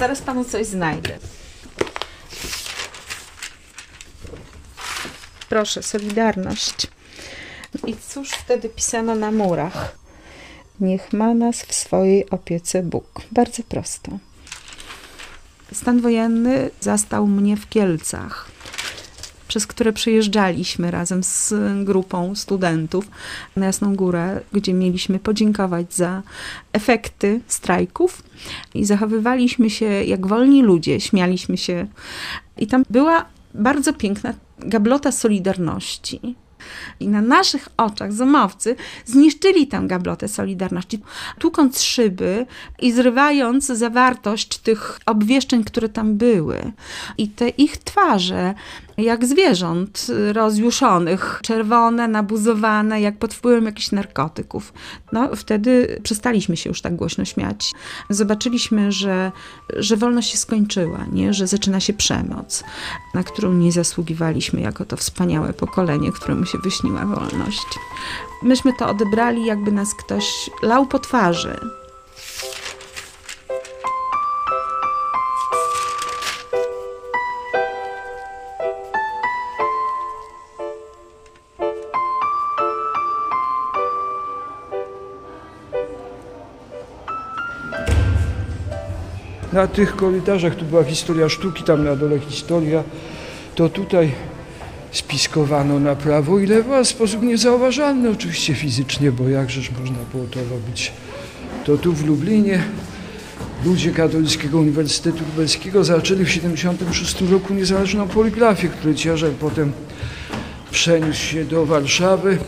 Zaraz panu coś znajdę. Proszę, Solidarność. I cóż wtedy pisano na murach? Niech ma nas w swojej opiece Bóg. Bardzo prosto. Stan wojenny zastał mnie w Kielcach, przez które przyjeżdżaliśmy razem z grupą studentów na Jasną Górę, gdzie mieliśmy podziękować za efekty strajków i zachowywaliśmy się jak wolni ludzie, śmialiśmy się. I tam była bardzo piękna gablota Solidarności. I na naszych oczach zomowcy zniszczyli tę gablotę Solidarności, tłukąc szyby i zrywając zawartość tych obwieszczeń, które tam były. I te ich twarze, jak zwierząt rozjuszonych, czerwone, nabuzowane, jak pod wpływem jakichś narkotyków. No, wtedy przestaliśmy się już tak głośno śmiać. Zobaczyliśmy, że, że wolność się skończyła, nie? że zaczyna się przemoc, na którą nie zasługiwaliśmy jako to wspaniałe pokolenie, któremu się wyśniła wolność. Myśmy to odebrali, jakby nas ktoś lał po twarzy. Na tych korytarzach, tu była historia sztuki, tam na dole historia, to tutaj spiskowano na prawo i lewo, w sposób niezauważalny oczywiście fizycznie, bo jakżeż można było to robić. To tu w Lublinie ludzie Katolickiego Uniwersytetu Lubelskiego zaczęli w 1976 roku niezależną poligrafię, który ciężar potem przeniósł się do Warszawy.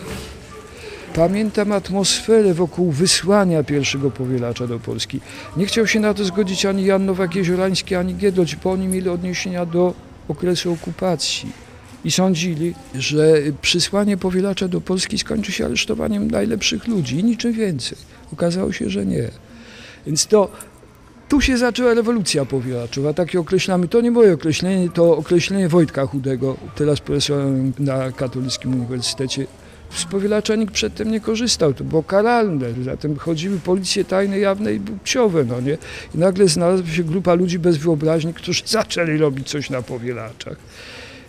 Pamiętam atmosferę wokół wysłania pierwszego powielacza do Polski. Nie chciał się na to zgodzić ani Jan Nowak-Jeziorański, ani Giedoć, bo oni mieli odniesienia do okresu okupacji i sądzili, że przysłanie powielacza do Polski skończy się aresztowaniem najlepszych ludzi i niczym więcej. Okazało się, że nie. Więc to tu się zaczęła rewolucja powielaczowa, takie określamy. To nie moje określenie, to określenie Wojtka Chudego, teraz profesorem na Katolickim Uniwersytecie z powielacza nikt przedtem nie korzystał, to było karalne, zatem chodziły policje tajne, jawne i psiowe, no nie? I nagle znalazła się grupa ludzi bez wyobraźni, którzy zaczęli robić coś na powielaczach.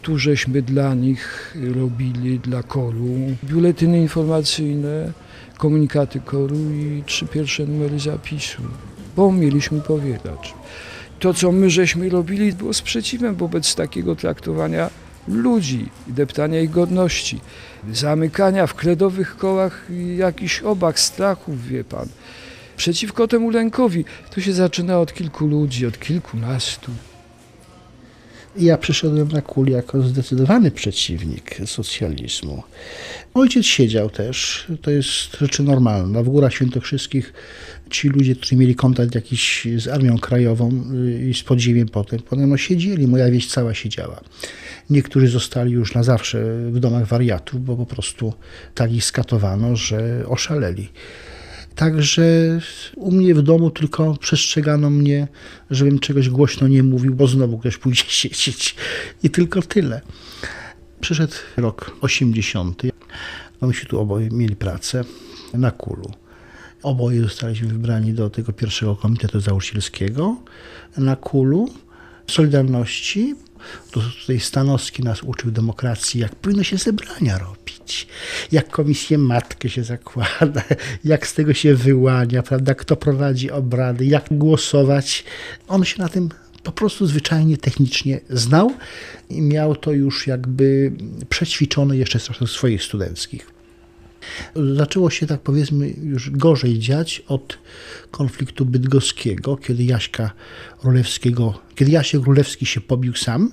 Tu żeśmy dla nich robili, dla koru, biuletyny informacyjne, komunikaty koru i trzy pierwsze numery zapisu, bo mieliśmy powielacz. To, co my żeśmy robili, było sprzeciwem wobec takiego traktowania ludzi deptania ich godności, zamykania w kredowych kołach jakichś obak, strachów, wie pan. Przeciwko temu lękowi to się zaczyna od kilku ludzi, od kilkunastu. Ja przyszedłem na kul jako zdecydowany przeciwnik socjalizmu. Ojciec siedział też, to jest rzeczy normalna. W Górach Świętokrzyskich ci ludzie, którzy mieli kontakt jakiś z Armią Krajową y, i z podziemiem potem, potem no siedzieli, moja wieś cała siedziała. Niektórzy zostali już na zawsze w domach wariatów, bo po prostu tak ich skatowano, że oszaleli. Także u mnie w domu tylko przestrzegano mnie, żebym czegoś głośno nie mówił, bo znowu ktoś pójdzie siedzieć. I tylko tyle. Przyszedł rok 80. Myśmy tu oboje mieli pracę na kulu. Oboje zostaliśmy wybrani do tego pierwszego komitetu założycielskiego na kulu Solidarności. To tutaj Stanowski nas uczył demokracji, jak powinno się zebrania robić, jak komisję matkę się zakłada, jak z tego się wyłania, prawda, kto prowadzi obrady, jak głosować. On się na tym po prostu zwyczajnie technicznie znał i miał to już jakby przećwiczone jeszcze z swoich studenckich. Zaczęło się tak powiedzmy już gorzej dziać od konfliktu bydgoskiego, kiedy Jaśka Rulewskiego, kiedy Jasiek Rulewski się pobił sam.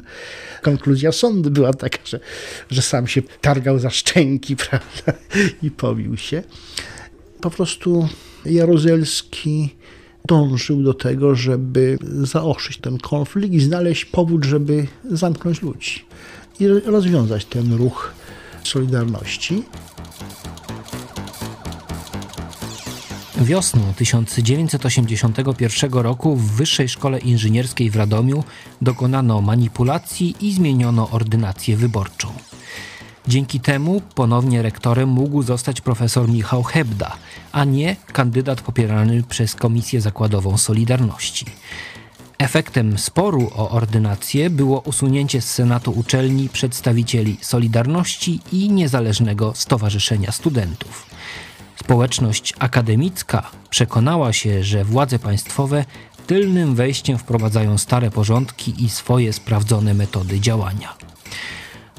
Konkluzja sądu była taka, że, że sam się targał za szczęki, prawda, i pobił się. Po prostu Jaruzelski dążył do tego, żeby zaostrzyć ten konflikt i znaleźć powód, żeby zamknąć ludzi i rozwiązać ten ruch Solidarności. Wiosną 1981 roku w Wyższej Szkole Inżynierskiej w Radomiu dokonano manipulacji i zmieniono ordynację wyborczą. Dzięki temu ponownie rektorem mógł zostać profesor Michał Hebda, a nie kandydat popierany przez Komisję Zakładową Solidarności. Efektem sporu o ordynację było usunięcie z Senatu uczelni przedstawicieli Solidarności i Niezależnego Stowarzyszenia Studentów. Społeczność akademicka przekonała się, że władze państwowe tylnym wejściem wprowadzają stare porządki i swoje sprawdzone metody działania.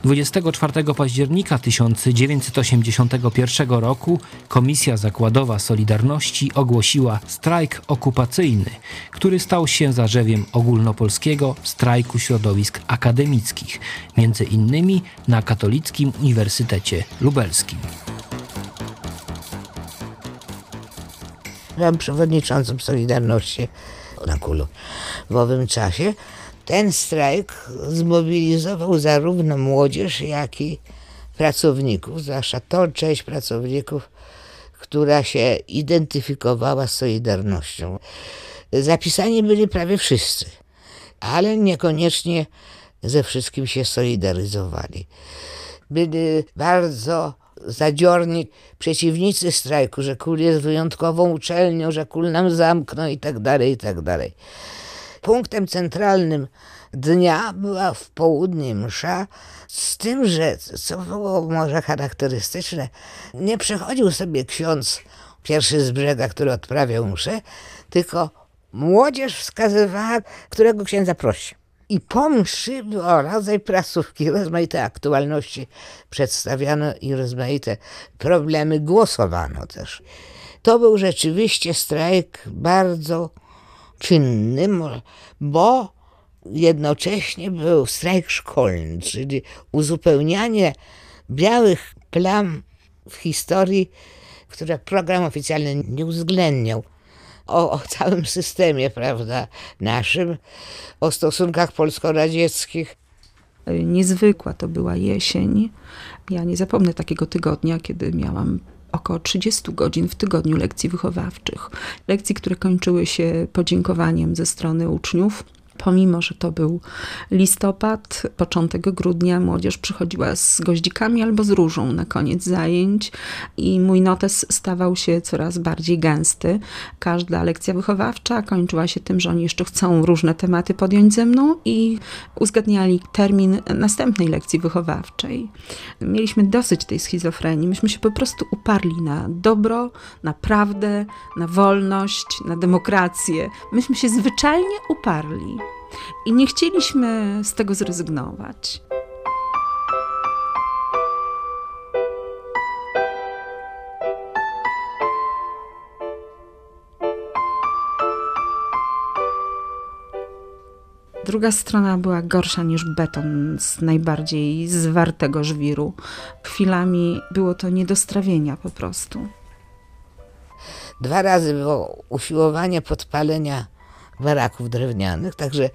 24 października 1981 roku Komisja Zakładowa Solidarności ogłosiła strajk okupacyjny, który stał się zarzewiem ogólnopolskiego strajku środowisk akademickich, między innymi na Katolickim Uniwersytecie Lubelskim. Byłam przewodniczącą Solidarności na Kulu w owym czasie. Ten strajk zmobilizował zarówno młodzież, jak i pracowników, zwłaszcza tą część pracowników, która się identyfikowała z Solidarnością. Zapisani byli prawie wszyscy, ale niekoniecznie ze wszystkim się solidaryzowali. Byli bardzo zadziorni przeciwnicy strajku, że Kul jest wyjątkową uczelnią, że Kul nam zamkną i tak dalej, i tak dalej. Punktem centralnym dnia była w południe msza, z tym, że co było może charakterystyczne, nie przychodził sobie ksiądz pierwszy z brzega, który odprawiał mszę, tylko młodzież wskazywała, którego księdza prosi. I po mszy było rodzaj prasówki, rozmaite aktualności przedstawiano i rozmaite problemy głosowano też. To był rzeczywiście strajk bardzo czynny, bo jednocześnie był strajk szkolny, czyli uzupełnianie białych plam w historii, które program oficjalny nie uwzględniał. O, o całym systemie, prawda, naszym, o stosunkach polsko-radzieckich. Niezwykła to była jesień. Ja nie zapomnę takiego tygodnia, kiedy miałam około 30 godzin w tygodniu lekcji wychowawczych. Lekcji, które kończyły się podziękowaniem ze strony uczniów Pomimo, że to był listopad, początek grudnia, młodzież przychodziła z goździkami albo z różą na koniec zajęć i mój notes stawał się coraz bardziej gęsty. Każda lekcja wychowawcza kończyła się tym, że oni jeszcze chcą różne tematy podjąć ze mną i uzgadniali termin następnej lekcji wychowawczej. Mieliśmy dosyć tej schizofrenii. Myśmy się po prostu uparli na dobro, na prawdę, na wolność, na demokrację. Myśmy się zwyczajnie uparli i nie chcieliśmy z tego zrezygnować. Druga strona była gorsza niż beton z najbardziej zwartego żwiru. Chwilami było to nie do strawienia po prostu. Dwa razy było usiłowanie podpalenia baraków drewnianych, także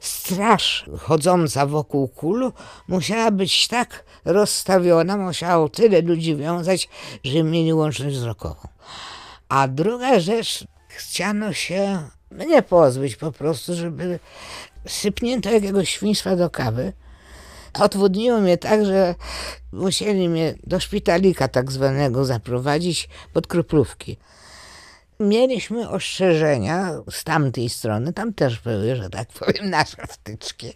straż chodząca wokół kulu musiała być tak rozstawiona, musiało tyle ludzi wiązać, że mieli łączność wzrokową. A druga rzecz, chciano się mnie pozbyć po prostu, żeby sypnięto jakiegoś świństwa do kawy. Odwodniło mnie tak, że musieli mnie do szpitalika tak zwanego zaprowadzić pod kroplówki. Mieliśmy ostrzeżenia z tamtej strony, tam też były, że tak powiem, nasze wtyczki,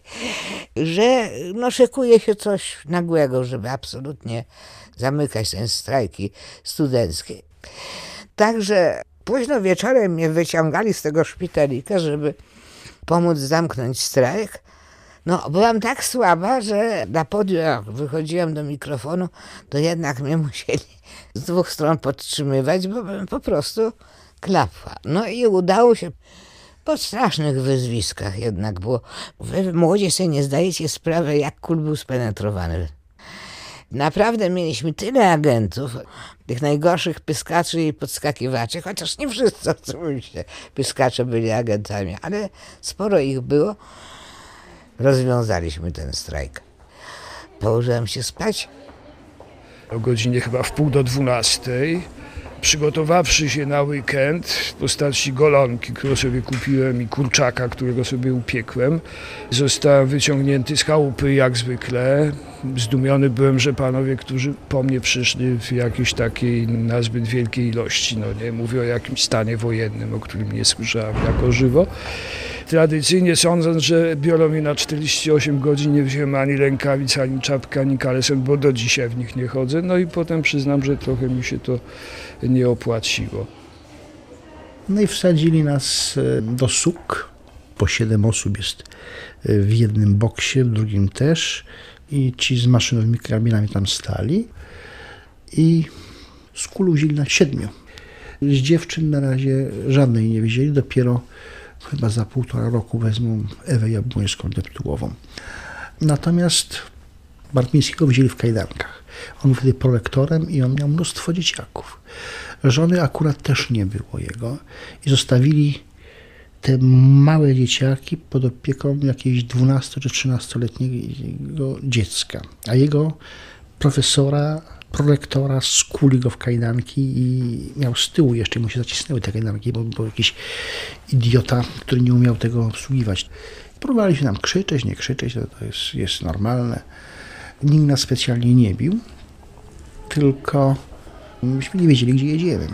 że no, szykuje się coś nagłego, żeby absolutnie zamykać ten strajki studenckie. Także późno wieczorem mnie wyciągali z tego szpitalika, żeby pomóc zamknąć strajk. No, byłam tak słaba, że na podium, jak wychodziłam do mikrofonu, to jednak mnie musieli z dwóch stron podtrzymywać, bo byłem po prostu klapła. No i udało się po strasznych wyzwiskach jednak było. Wy młodzie sobie nie zdajecie sprawy, jak kul był spenetrowany. Naprawdę mieliśmy tyle agentów, tych najgorszych pyskaczy i podskakiwaczy, chociaż nie wszyscy oczywiście pyskacze byli agentami, ale sporo ich było. Rozwiązaliśmy ten strajk. Położyłem się spać. O godzinie chyba w pół do dwunastej przygotowawszy się na weekend w postaci golonki, którą sobie kupiłem i kurczaka, którego sobie upiekłem, zostałem wyciągnięty z chałupy jak zwykle. Zdumiony byłem, że panowie, którzy po mnie przyszli w jakiejś takiej nazbyt wielkiej ilości, no nie mówię o jakimś stanie wojennym, o którym nie słyszałem jako żywo, tradycyjnie sądząc, że biorą mnie na 48 godzin, nie wziąłem ani rękawic, ani czapka, ani kalesen, bo do dzisiaj w nich nie chodzę. No i potem przyznam, że trochę mi się to nie opłaciło. No i wsadzili nas e, do suk. Po siedem osób jest e, w jednym boksie, w drugim też. I ci z maszynowymi karabinami tam stali. I z kulu wzięli na siedmiu. Z dziewczyn na razie żadnej nie wzięli, dopiero chyba za półtora roku wezmą Ewę Jabłońską deptułową. Natomiast Bartmińskiego wzięli w kajdankach. On był wtedy prolektorem i on miał mnóstwo dzieciaków. Żony akurat też nie było jego i zostawili te małe dzieciaki pod opieką jakiejś 12 czy 13-letniego dziecka, a jego profesora, prolektora skuli go w kajdanki i miał z tyłu jeszcze mu się zacisnęły te kajdanki, bo był jakiś idiota, który nie umiał tego obsługiwać. Próbowali się nam krzyczeć, nie krzyczeć, to, to jest, jest normalne. Nikt nas specjalnie nie bił, tylko myśmy nie wiedzieli, gdzie jedziemy.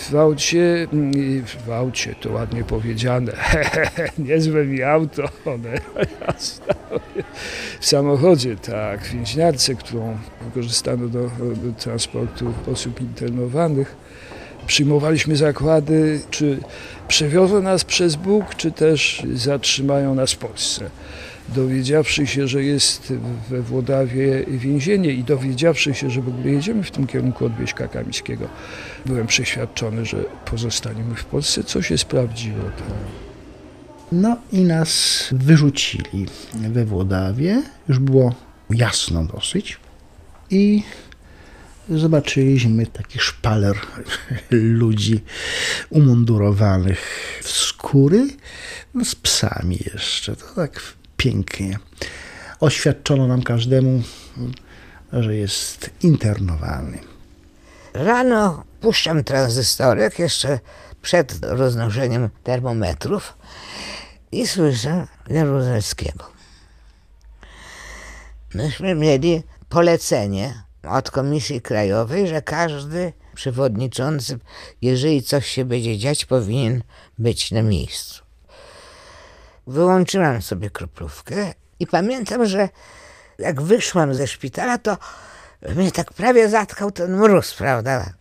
W aucie, mm, w aucie to ładnie powiedziane, niezłe mi auto, one w samochodzie, tak, w więźniarce, którą wykorzystano do, do transportu osób internowanych. Przyjmowaliśmy zakłady, czy przewiozą nas przez Bóg, czy też zatrzymają nas w Polsce dowiedziawszy się, że jest we Włodawie więzienie i dowiedziawszy się, że w ogóle jedziemy w tym kierunku od Wieśka Kamińskiego, byłem przeświadczony, że pozostaniemy w Polsce, co się sprawdziło. No i nas wyrzucili we Włodawie. Już było jasno dosyć. I zobaczyliśmy taki szpaler ludzi umundurowanych w skóry, no z psami jeszcze. To tak pięknie. Oświadczono nam każdemu, że jest internowany. Rano puszczam tranzystorek jeszcze przed roznoszeniem termometrów i słyszę Jaruzelskiego. Myśmy mieli polecenie od Komisji Krajowej, że każdy przewodniczący, jeżeli coś się będzie dziać, powinien być na miejscu. Wyłączyłam sobie kroplówkę i pamiętam, że jak wyszłam ze szpitala, to mnie tak prawie zatkał ten mróz, prawda?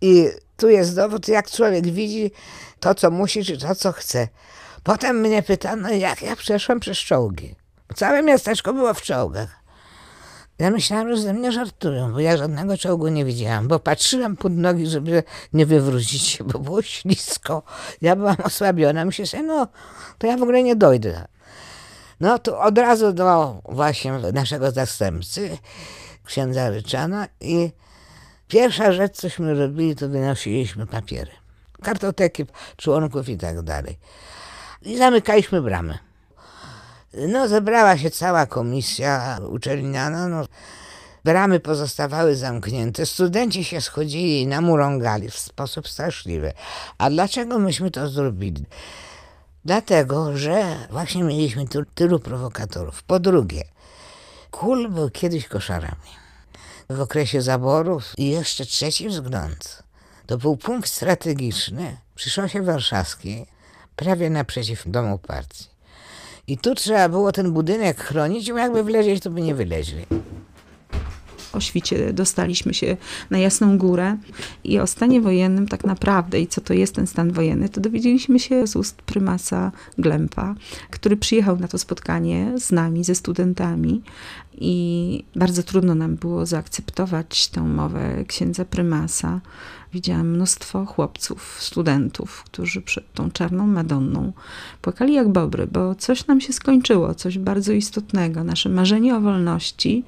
I tu jest dowód, jak człowiek widzi to, co musi, czy to, co chce. Potem mnie pytano, jak ja przeszłam przez czołgi. Całe miasteczko było w czołgach. Ja myślałam, że ze mnie żartują, bo ja żadnego czołgu nie widziałam, bo patrzyłam pod nogi, żeby nie wywrócić się, bo było ślisko. Ja byłam osłabiona. Myślę sobie, no, to ja w ogóle nie dojdę. No to od razu do właśnie naszego zastępcy, księdza Ryczana i pierwsza rzecz, cośmy robili, to wynosiliśmy papiery. Kartoteki członków i tak dalej. I zamykaliśmy bramę. No, zebrała się cała komisja uczelniana. No, bramy pozostawały zamknięte. Studenci się schodzili i namurągali w sposób straszliwy. A dlaczego myśmy to zrobili? Dlatego, że właśnie mieliśmy tu tylu prowokatorów. Po drugie, kul był kiedyś koszarami. W okresie zaborów i jeszcze trzeci wzgląd. To był punkt strategiczny przy szosie warszawskiej, prawie naprzeciw domu partii. I tu trzeba było ten budynek chronić, bo jakby wleźć, to by nie wyleźli. O świcie dostaliśmy się na Jasną Górę i o stanie wojennym tak naprawdę i co to jest ten stan wojenny, to dowiedzieliśmy się z ust prymasa Glempa, który przyjechał na to spotkanie z nami, ze studentami i bardzo trudno nam było zaakceptować tę mowę księdza prymasa. Widziałam mnóstwo chłopców, studentów, którzy przed tą czarną Madonną płakali jak bobry, bo coś nam się skończyło, coś bardzo istotnego. Nasze marzenie o wolności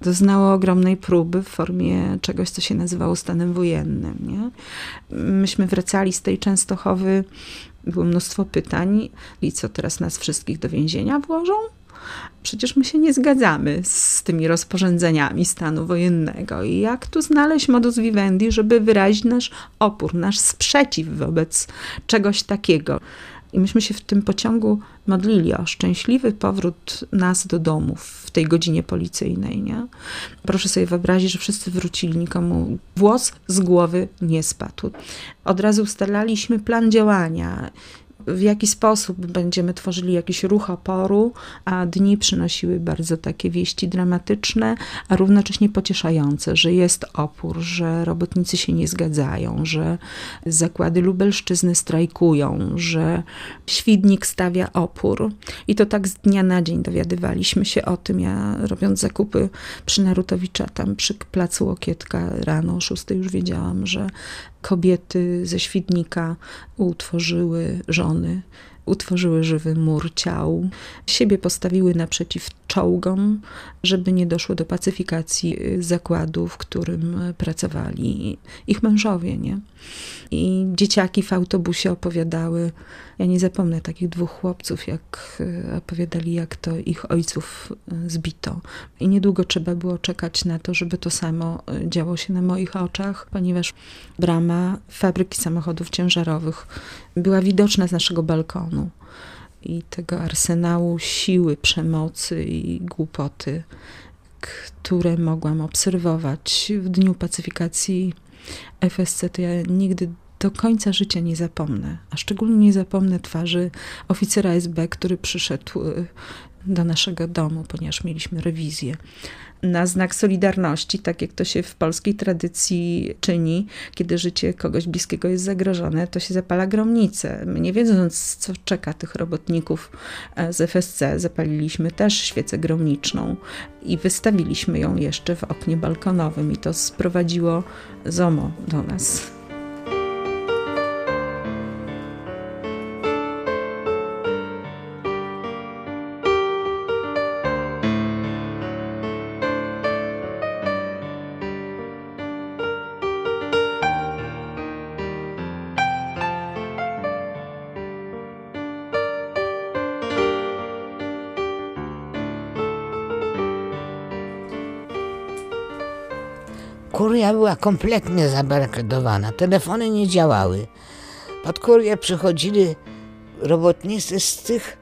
doznało ogromnej próby w formie czegoś, co się nazywało stanem wojennym. Nie? Myśmy wracali z tej Częstochowy, było mnóstwo pytań i co teraz nas wszystkich do więzienia włożą? Przecież my się nie zgadzamy z tymi rozporządzeniami stanu wojennego. I jak tu znaleźć modus vivendi, żeby wyrazić nasz opór, nasz sprzeciw wobec czegoś takiego? I myśmy się w tym pociągu modlili o szczęśliwy powrót nas do domów w tej godzinie policyjnej. Nie? Proszę sobie wyobrazić, że wszyscy wrócili, nikomu włos z głowy nie spadł. Od razu ustalaliśmy plan działania w jaki sposób będziemy tworzyli jakiś ruch oporu, a dni przynosiły bardzo takie wieści dramatyczne, a równocześnie pocieszające, że jest opór, że robotnicy się nie zgadzają, że zakłady Lubelszczyzny strajkują, że Świdnik stawia opór. I to tak z dnia na dzień dowiadywaliśmy się o tym. Ja robiąc zakupy przy Narutowicza, tam przy placu Łokietka rano o 6 już wiedziałam, że kobiety ze Świdnika utworzyły żony, utworzyły żywy mur ciał, siebie postawiły naprzeciw czołgom, żeby nie doszło do pacyfikacji zakładu, w którym pracowali ich mężowie, nie? I dzieciaki w autobusie opowiadały, ja nie zapomnę takich dwóch chłopców, jak e, opowiadali, jak to ich ojców e, zbito. I niedługo trzeba było czekać na to, żeby to samo e, działo się na moich oczach, ponieważ brama fabryki samochodów ciężarowych była widoczna z naszego balkonu i tego arsenału siły, przemocy i głupoty, które mogłam obserwować w dniu pacyfikacji FSC, to ja nigdy do końca życia nie zapomnę, a szczególnie nie zapomnę twarzy oficera SB, który przyszedł y, do naszego domu, ponieważ mieliśmy rewizję. Na znak solidarności, tak jak to się w polskiej tradycji czyni, kiedy życie kogoś bliskiego jest zagrożone, to się zapala gromnicę. My nie wiedząc, co czeka tych robotników e, z FSC, zapaliliśmy też świecę gromniczą i wystawiliśmy ją jeszcze w oknie balkonowym i to sprowadziło ZOMO do nas. Kuria była kompletnie zabarykadowana, telefony nie działały. Pod kurię przychodzili robotnicy z tych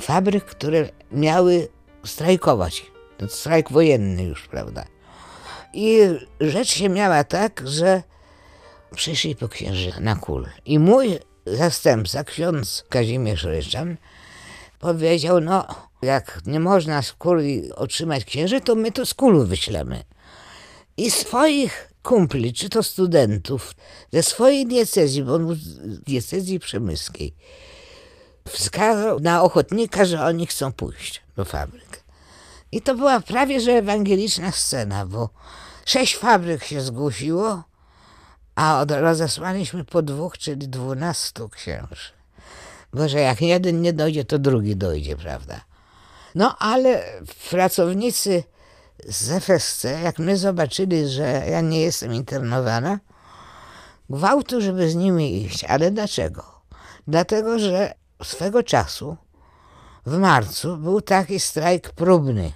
fabryk, które miały strajkować. To strajk wojenny już, prawda? I rzecz się miała tak, że przyszli po księży na kul. I mój zastępca, ksiądz Kazimierz Ryczan, powiedział, no jak nie można z kuli otrzymać księży, to my to z kulu wyślemy i swoich kumpli, czy to studentów, ze swojej diecezji, bo on był diecezji przemyskiej, wskazał na ochotnika, że oni chcą pójść do fabryk. I to była prawie że ewangeliczna scena, bo sześć fabryk się zgłosiło, a rozesłaliśmy po dwóch, czyli dwunastu księży. Bo że jak jeden nie dojdzie, to drugi dojdzie, prawda? No ale pracownicy z FSC, jak my zobaczyli, że ja nie jestem internowana, gwałtu, żeby z nimi iść. Ale dlaczego? Dlatego, że swego czasu w marcu był taki strajk próbny.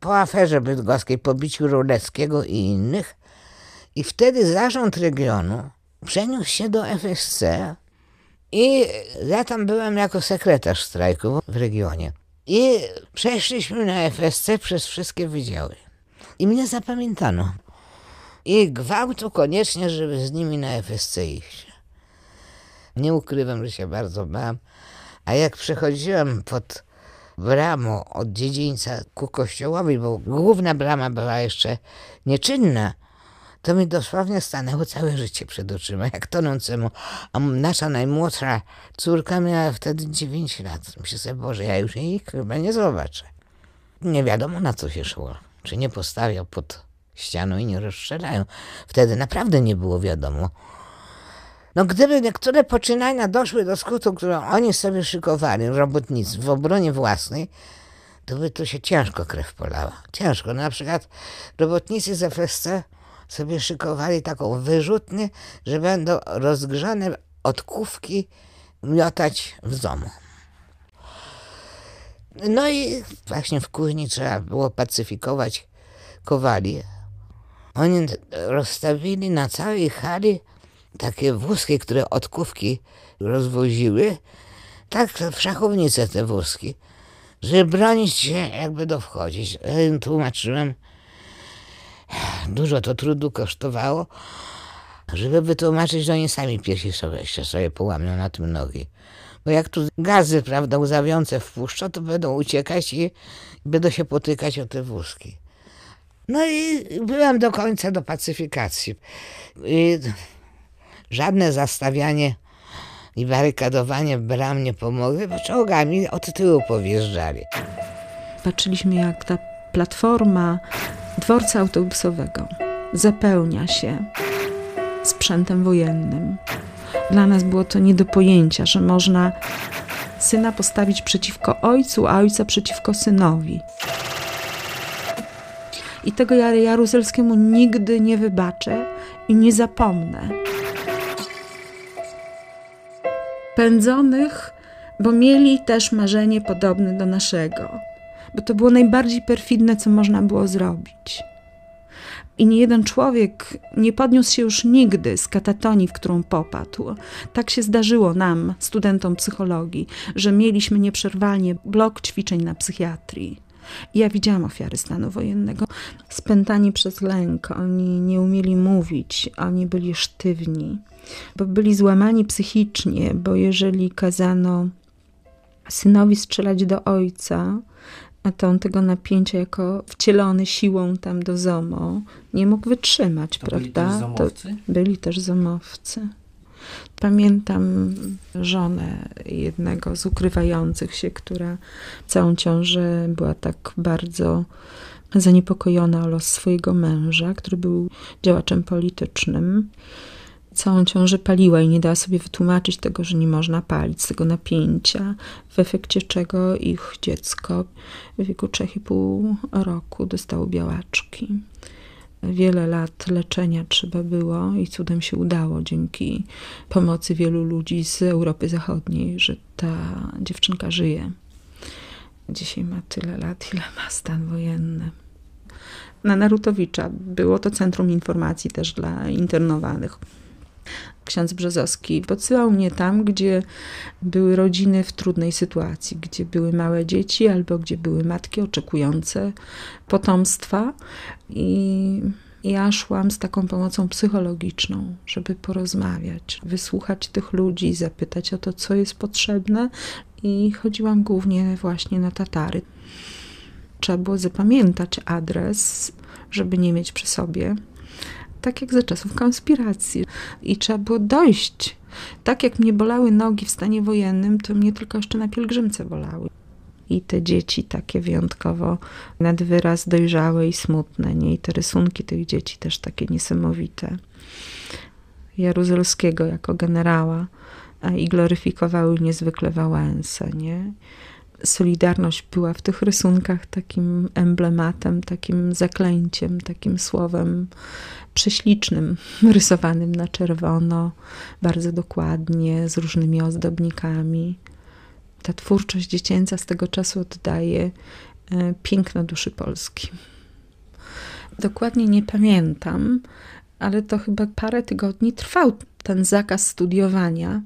Po aferze bydgoskiej, po biciu Ruleckiego i innych. I wtedy zarząd regionu przeniósł się do FSC i ja tam byłem jako sekretarz strajku w regionie. I przeszliśmy na FSC przez wszystkie wydziały. I mnie zapamiętano. I gwałtu koniecznie, żeby z nimi na FSC iść. Nie ukrywam, że się bardzo bałem. A jak przechodziłem pod bramą od dziedzińca ku kościołowi, bo główna brama była jeszcze nieczynna, to mi dosłownie stanęło całe życie przed oczyma, jak tonącemu. A nasza najmłodsza córka miała wtedy 9 lat. Myślę sobie, Boże, ja już jej chyba nie zobaczę. Nie wiadomo na co się szło. Czy nie postawiał pod ścianą i nie rozstrzelają. Wtedy naprawdę nie było wiadomo. No gdyby niektóre poczynania doszły do skutku, którą oni sobie szykowali, robotnicy, w obronie własnej, to by tu się ciężko krew polała. Ciężko. Na przykład robotnicy z FSC sobie szykowali taką wyrzutnię, że będą rozgrzane odkówki miotać w domu. No i właśnie w kuźni trzeba było pacyfikować kowali. Oni rozstawili na całej hali takie wózki, które odkówki rozwoziły, tak w szachownice te wózki, żeby bronić się, jakby do wchodzić. Ja im tłumaczyłem, Dużo to trudu kosztowało, Żeby wytłumaczyć, że oni sami pierwsi sobie, sobie połamią na tym nogi. Bo jak tu gazy, prawda, łzawiące wpuszczą, to będą uciekać i będą się potykać o te wózki. No i byłem do końca do pacyfikacji. I żadne zastawianie i barykadowanie bram nie pomogły, bo czołgami od tyłu powjeżdżali. Patrzyliśmy, jak ta platforma dworca autobusowego zapełnia się sprzętem wojennym. Dla nas było to nie do pojęcia, że można syna postawić przeciwko ojcu, a ojca przeciwko synowi. I tego ja Jaruzelskiemu nigdy nie wybaczę i nie zapomnę. Pędzonych, bo mieli też marzenie podobne do naszego, bo to było najbardziej perfidne, co można było zrobić. I nie jeden człowiek nie podniósł się już nigdy z katatonii, w którą popadł. Tak się zdarzyło nam, studentom psychologii, że mieliśmy nieprzerwalnie blok ćwiczeń na psychiatrii. Ja widziałam ofiary stanu wojennego. Spętani przez lęk, oni nie umieli mówić, oni byli sztywni, bo byli złamani psychicznie, bo jeżeli kazano synowi strzelać do ojca, a to on tego napięcia jako wcielony siłą tam do ZOMO nie mógł wytrzymać, To prawda? byli też zomowcy? To byli też zomowcy. Pamiętam żonę jednego z ukrywających się, która całą ciążę była tak bardzo zaniepokojona o los swojego męża, który był działaczem politycznym. Całą ciążę paliła i nie dała sobie wytłumaczyć tego, że nie można palić z tego napięcia, w efekcie czego ich dziecko w wieku 3,5 roku dostało białaczki. Wiele lat leczenia trzeba było i cudem się udało dzięki pomocy wielu ludzi z Europy Zachodniej, że ta dziewczynka żyje. Dzisiaj ma tyle lat, ile ma stan wojenny. Na Narutowicza było to centrum informacji też dla internowanych. Ksiądz Brzozowski podsyłał mnie tam, gdzie były rodziny w trudnej sytuacji, gdzie były małe dzieci albo gdzie były matki oczekujące potomstwa. I ja szłam z taką pomocą psychologiczną, żeby porozmawiać, wysłuchać tych ludzi, zapytać o to, co jest potrzebne. I chodziłam głównie właśnie na Tatary. Trzeba było zapamiętać adres, żeby nie mieć przy sobie tak jak za czasów konspiracji. I trzeba było dojść. Tak jak mnie bolały nogi w stanie wojennym, to mnie tylko jeszcze na pielgrzymce bolały. I te dzieci takie wyjątkowo nad wyraz dojrzałe i smutne, nie? I te rysunki tych dzieci też takie niesamowite. Jaruzelskiego jako generała i gloryfikowały niezwykle Wałęsę, nie? Solidarność była w tych rysunkach takim emblematem, takim zaklęciem, takim słowem prześlicznym, rysowanym na czerwono, bardzo dokładnie, z różnymi ozdobnikami. Ta twórczość dziecięca z tego czasu oddaje piękno duszy Polski. Dokładnie nie pamiętam, ale to chyba parę tygodni trwał ten zakaz studiowania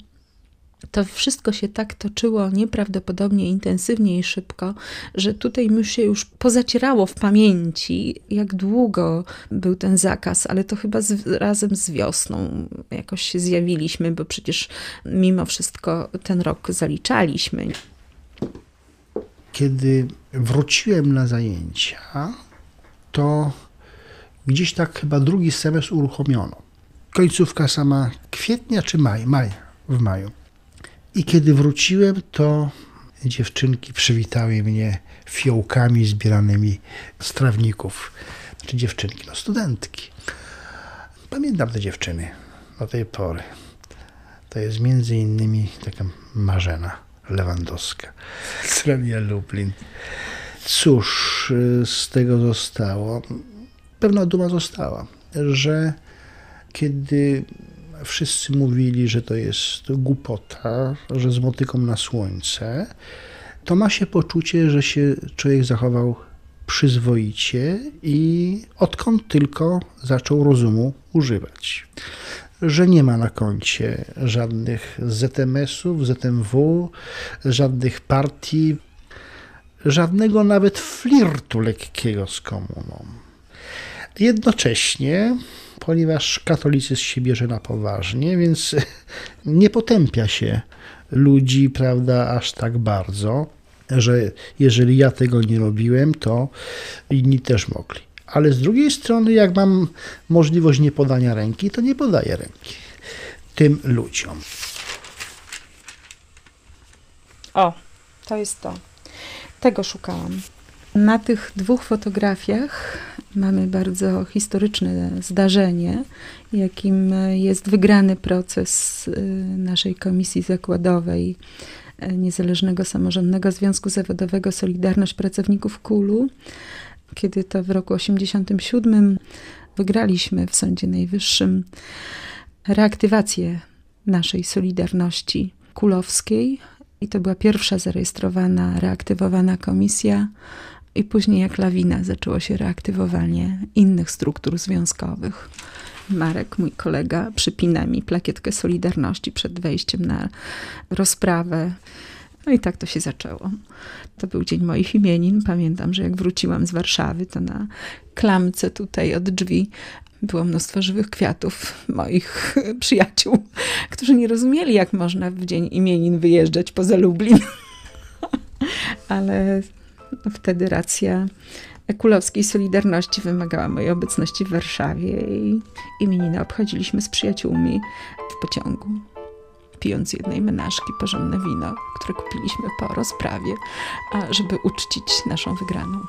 to wszystko się tak toczyło nieprawdopodobnie intensywnie i szybko, że tutaj mi się już pozacierało w pamięci, jak długo był ten zakaz, ale to chyba z, razem z wiosną jakoś się zjawiliśmy, bo przecież mimo wszystko ten rok zaliczaliśmy. Kiedy wróciłem na zajęcia, to gdzieś tak chyba drugi semestr uruchomiono. Końcówka sama kwietnia czy maj? Maj, w maju. I kiedy wróciłem, to dziewczynki przywitały mnie fiołkami zbieranymi z trawników. Znaczy dziewczynki, no studentki. Pamiętam te dziewczyny do tej pory. To jest między innymi taka Marzena Lewandowska z Radia Lublin. Cóż z tego zostało? Pewna duma została, że kiedy wszyscy mówili, że to jest głupota, że z motyką na słońce, to ma się poczucie, że się człowiek zachował przyzwoicie i odkąd tylko zaczął rozumu używać. Że nie ma na koncie żadnych ZMS-ów, ZMW, żadnych partii, żadnego nawet flirtu lekkiego z komuną. Jednocześnie, ponieważ katolicyzm się bierze na poważnie, więc nie potępia się ludzi, prawda, aż tak bardzo, że jeżeli ja tego nie robiłem, to inni też mogli. Ale z drugiej strony, jak mam możliwość nie podania ręki, to nie podaję ręki tym ludziom. O, to jest to. Tego szukałam. Na tych dwóch fotografiach mamy bardzo historyczne zdarzenie, jakim jest wygrany proces y, naszej komisji zakładowej y, Niezależnego Samorządnego Związku Zawodowego Solidarność Pracowników KULU, kiedy to w roku 1987 wygraliśmy w Sądzie Najwyższym reaktywację naszej Solidarności Kulowskiej. I to była pierwsza zarejestrowana, reaktywowana komisja, i później jak lawina zaczęło się reaktywowanie innych struktur związkowych. Marek, mój kolega, przypina mi plakietkę Solidarności przed wejściem na rozprawę. No i tak to się zaczęło. To był dzień moich imienin. Pamiętam, że jak wróciłam z Warszawy, to na klamce tutaj od drzwi było mnóstwo żywych kwiatów moich przyjaciół, którzy nie rozumieli, jak można w dzień imienin wyjeżdżać poza Lublin. Ale wtedy racja Kulowskiej Solidarności wymagała mojej obecności w Warszawie i imieniny obchodziliśmy z przyjaciółmi w pociągu, pijąc jednej menażki porządne wino, które kupiliśmy po rozprawie, żeby uczcić naszą wygraną.